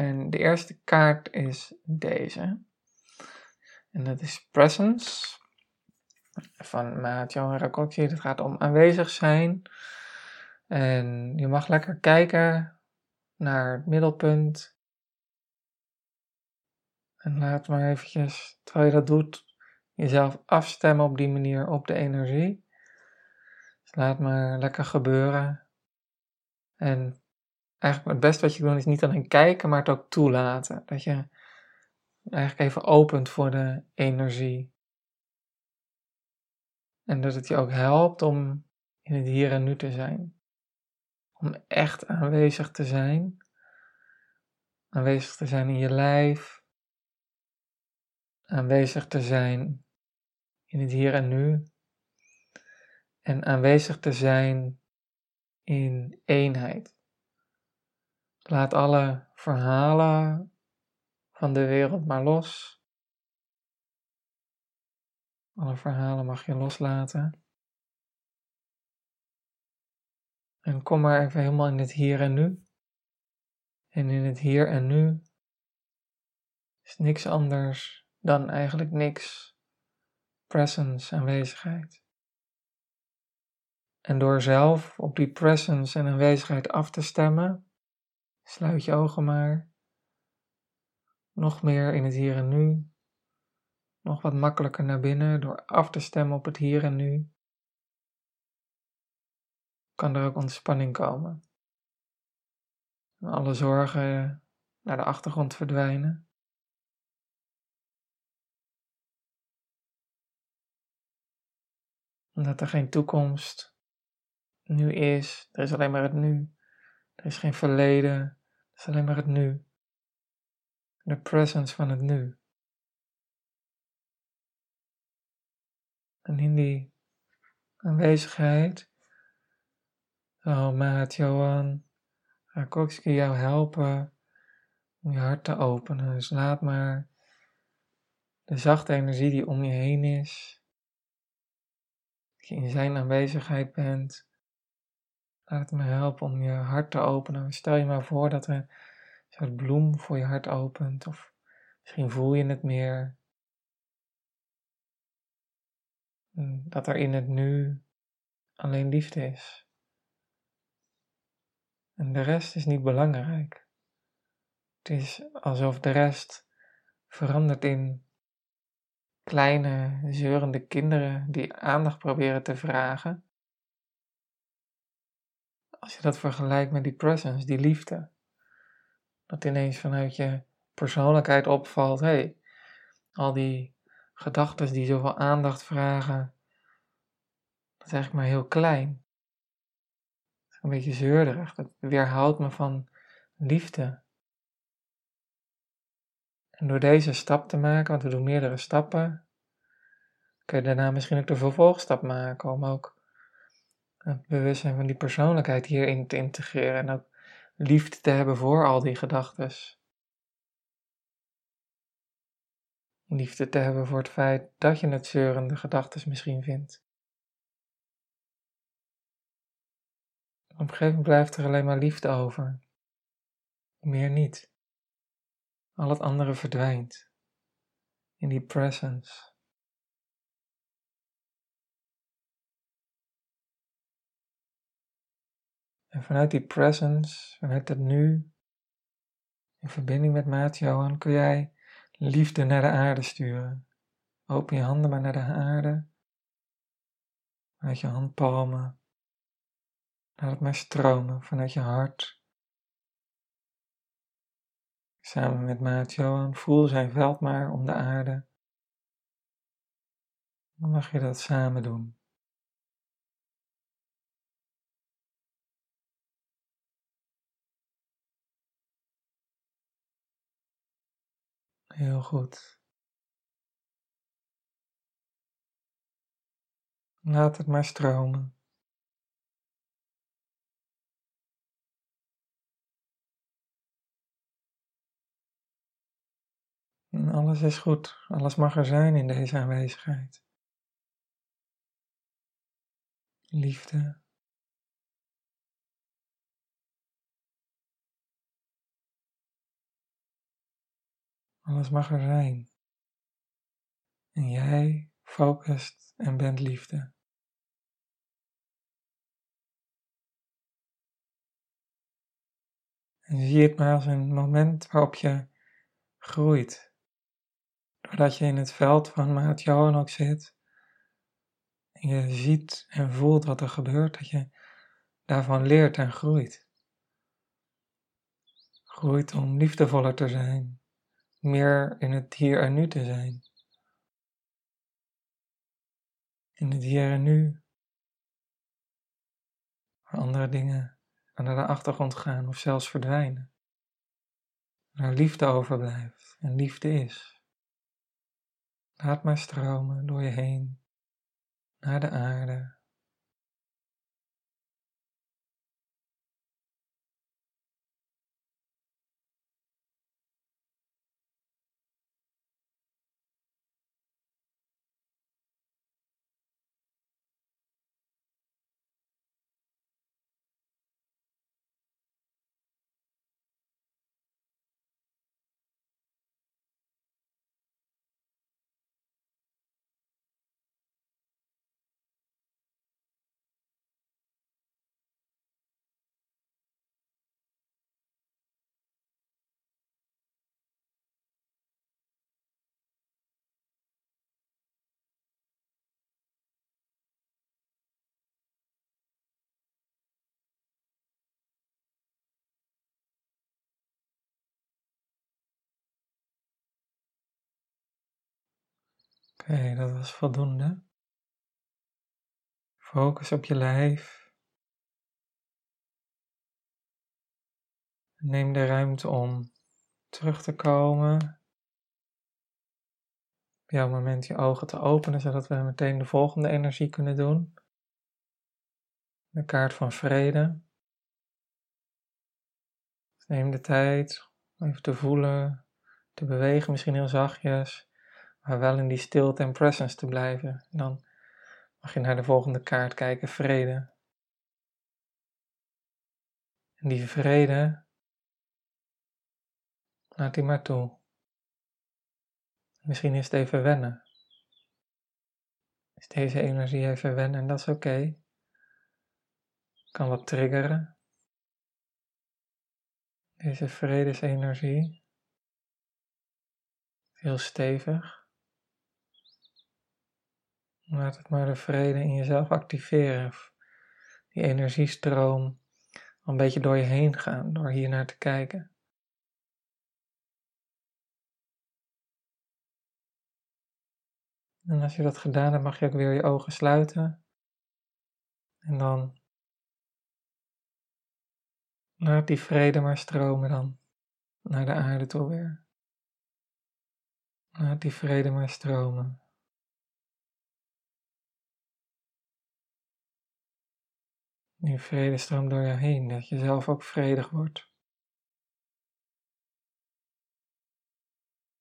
En de eerste kaart is deze. En dat is Presence van Rakotje. Het gaat om aanwezig zijn. En je mag lekker kijken naar het middelpunt. En laat maar eventjes, terwijl je dat doet, jezelf afstemmen op die manier op de energie. Dus laat maar lekker gebeuren. En eigenlijk het beste wat je kan doen is niet alleen kijken, maar het ook toelaten. Dat je eigenlijk even opent voor de energie. En dat het je ook helpt om in het hier en nu te zijn. Om echt aanwezig te zijn. Aanwezig te zijn in je lijf. Aanwezig te zijn in het hier en nu. En aanwezig te zijn in eenheid. Laat alle verhalen van de wereld maar los. Alle verhalen mag je loslaten. En kom maar even helemaal in het hier en nu. En in het hier en nu is niks anders dan eigenlijk niks. Presence, aanwezigheid. En door zelf op die presence en aanwezigheid af te stemmen, sluit je ogen maar. Nog meer in het hier en nu nog wat makkelijker naar binnen door af te stemmen op het hier en nu. Kan er ook ontspanning komen. En alle zorgen naar de achtergrond verdwijnen. Omdat er geen toekomst nu is. Er is alleen maar het nu. Er is geen verleden. Is alleen maar het nu. De presence van het nu. En in die aanwezigheid zal maat Johan Rakowski jou helpen om je hart te openen. Dus laat maar de zachte energie die om je heen is, dat je in zijn aanwezigheid bent, laat het me helpen om je hart te openen. Stel je maar voor dat er een soort bloem voor je hart opent, of misschien voel je het meer. dat er in het nu alleen liefde is. En de rest is niet belangrijk. Het is alsof de rest verandert in kleine, zeurende kinderen die aandacht proberen te vragen. Als je dat vergelijkt met die presence, die liefde, dat ineens vanuit je persoonlijkheid opvalt: hé, hey, al die gedachten die zoveel aandacht vragen, dat is eigenlijk maar heel klein. Een beetje zeurderig. Dat weerhoudt me van liefde. En door deze stap te maken, want we doen meerdere stappen, kun je daarna misschien ook de vervolgstap maken om ook het bewustzijn van die persoonlijkheid hierin te integreren en ook liefde te hebben voor al die gedachten. Liefde te hebben voor het feit dat je het zeurende gedachten misschien vindt. Op een gegeven moment blijft er alleen maar liefde over. Meer niet. Al het andere verdwijnt. In die presence. En vanuit die presence, vanuit het nu, in verbinding met Maat Johan, kun jij liefde naar de aarde sturen. Open je handen maar naar de aarde. Uit je handpalmen. Laat het maar stromen vanuit je hart. Samen met maat Johan, voel zijn veld maar om de aarde. Dan mag je dat samen doen. Heel goed. Laat het maar stromen. En alles is goed, alles mag er zijn in deze aanwezigheid. Liefde. Alles mag er zijn. En jij focust en bent liefde. En zie het maar als een moment waarop je groeit. Doordat je in het veld van Maat Johan ook zit. En je ziet en voelt wat er gebeurt, dat je daarvan leert en groeit. Groeit om liefdevoller te zijn, meer in het hier en nu te zijn. In het hier en nu, waar andere dingen naar de achtergrond gaan of zelfs verdwijnen. Waar liefde overblijft en liefde is. Laat maar stromen door je heen naar de aarde. Oké, dat was voldoende. Focus op je lijf. Neem de ruimte om terug te komen. Op jouw moment je ogen te openen, zodat we meteen de volgende energie kunnen doen. De kaart van vrede. Neem de tijd om even te voelen, te bewegen, misschien heel zachtjes maar wel in die stilte en presence te blijven. Dan mag je naar de volgende kaart kijken, vrede. En die vrede, laat die maar toe. Misschien is het even wennen. Is deze energie even wennen en dat is oké. Kan wat triggeren. Deze vredesenergie. Heel stevig. Laat het maar de vrede in jezelf activeren. Die energiestroom een beetje door je heen gaan, door hier naar te kijken. En als je dat gedaan hebt, mag je ook weer je ogen sluiten. En dan laat die vrede maar stromen dan naar de aarde toe weer. Laat die vrede maar stromen. Die vrede stroomt door je heen, dat je zelf ook vredig wordt.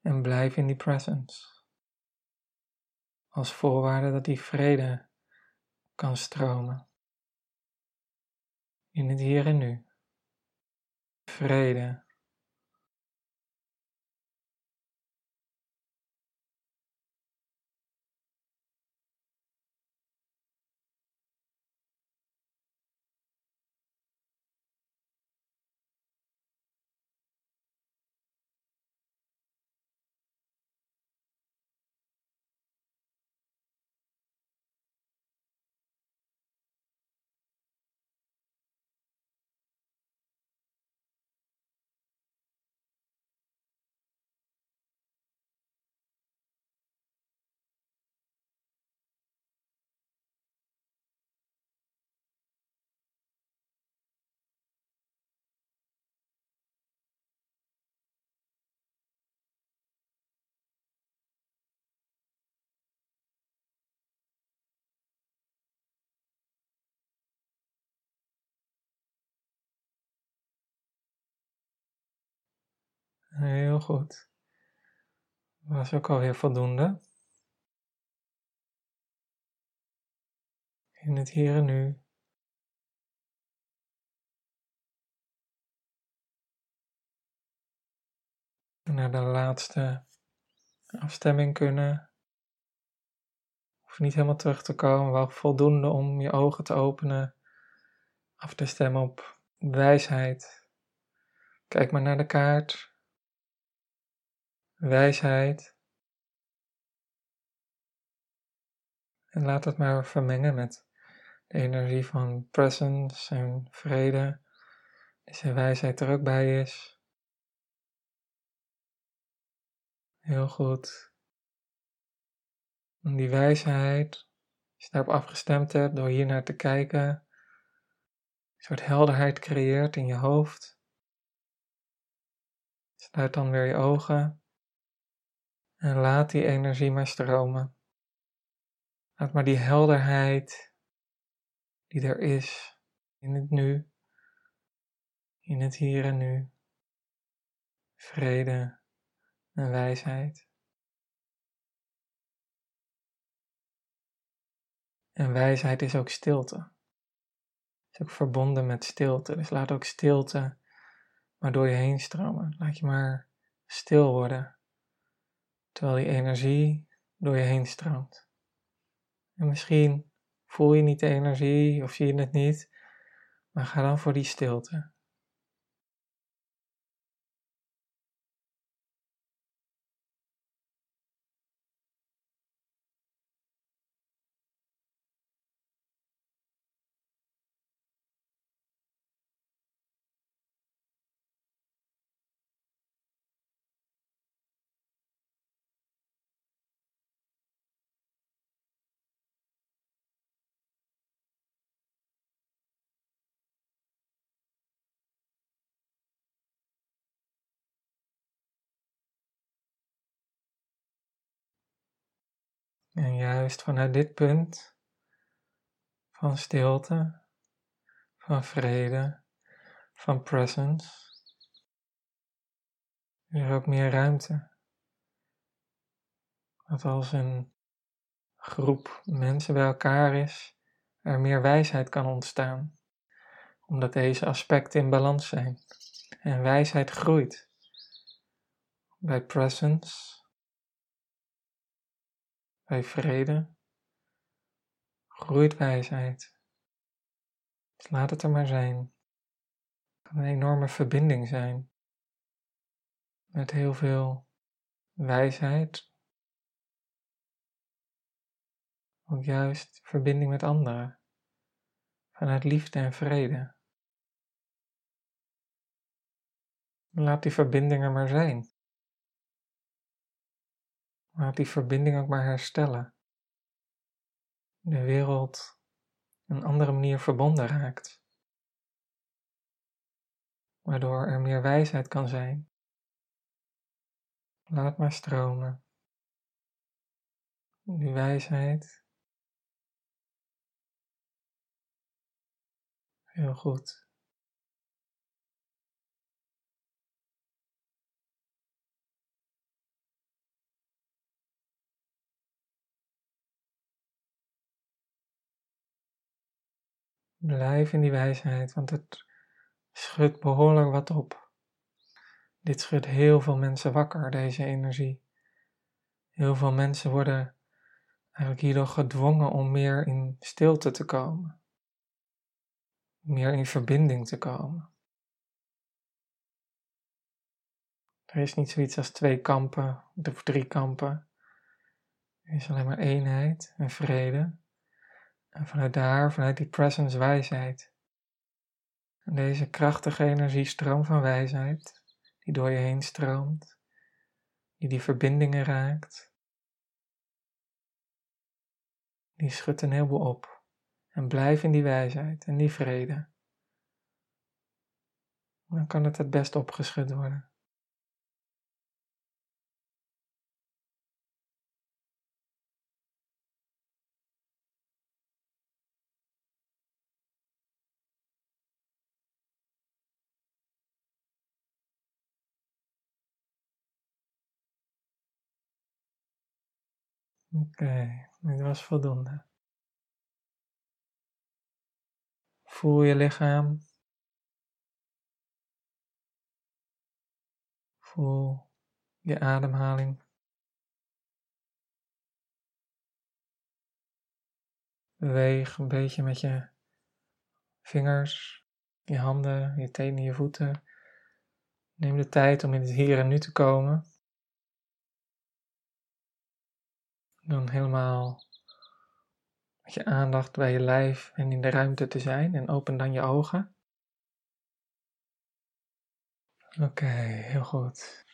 En blijf in die presence. Als voorwaarde dat die vrede kan stromen. In het hier en nu. Vrede. Heel goed. Was ook alweer voldoende. In het hier en nu. naar de laatste afstemming kunnen. Hoef niet helemaal terug te komen, wel voldoende om je ogen te openen, af te stemmen op wijsheid. Kijk maar naar de kaart. Wijsheid. En laat het maar vermengen met de energie van presence en vrede. Deze wijsheid er ook bij is. Heel goed. En die wijsheid, als je daarop afgestemd hebt door hier naar te kijken, een soort helderheid creëert in je hoofd. Sluit dan weer je ogen en laat die energie maar stromen. Laat maar die helderheid die er is in het nu, in het hier en nu, vrede en wijsheid. En wijsheid is ook stilte. Is ook verbonden met stilte. Dus laat ook stilte maar door je heen stromen. Laat je maar stil worden. Terwijl die energie door je heen stroomt. En misschien voel je niet de energie of zie je het niet. Maar ga dan voor die stilte. En juist vanuit dit punt van stilte, van vrede, van presence, is er ook meer ruimte. Dat als een groep mensen bij elkaar is, er meer wijsheid kan ontstaan, omdat deze aspecten in balans zijn. En wijsheid groeit bij presence bij vrede groeit wijsheid. Dus laat het er maar zijn. Het kan een enorme verbinding zijn met heel veel wijsheid. Ook juist verbinding met anderen vanuit liefde en vrede. Laat die verbinding er maar zijn. Laat die verbinding ook maar herstellen. De wereld een andere manier verbonden raakt. Waardoor er meer wijsheid kan zijn. Laat maar stromen. Die wijsheid. Heel goed. Blijf in die wijsheid, want het schudt behoorlijk wat op. Dit schudt heel veel mensen wakker, deze energie. Heel veel mensen worden eigenlijk hierdoor gedwongen om meer in stilte te komen. Meer in verbinding te komen. Er is niet zoiets als twee kampen of drie kampen. Er is alleen maar eenheid en vrede. En vanuit daar, vanuit die presence wijsheid. En deze krachtige energiestroom van wijsheid, die door je heen stroomt, die die verbindingen raakt, die schudt een heleboel op. En blijf in die wijsheid en die vrede. Dan kan het het best opgeschud worden. Oké, dit was voldoende. Voel je lichaam. Voel je ademhaling. Beweeg een beetje met je vingers, je handen, je tenen, je voeten. Neem de tijd om in het hier en nu te komen. Dan helemaal met je aandacht bij je lijf en in de ruimte te zijn en open dan je ogen. Oké, heel goed.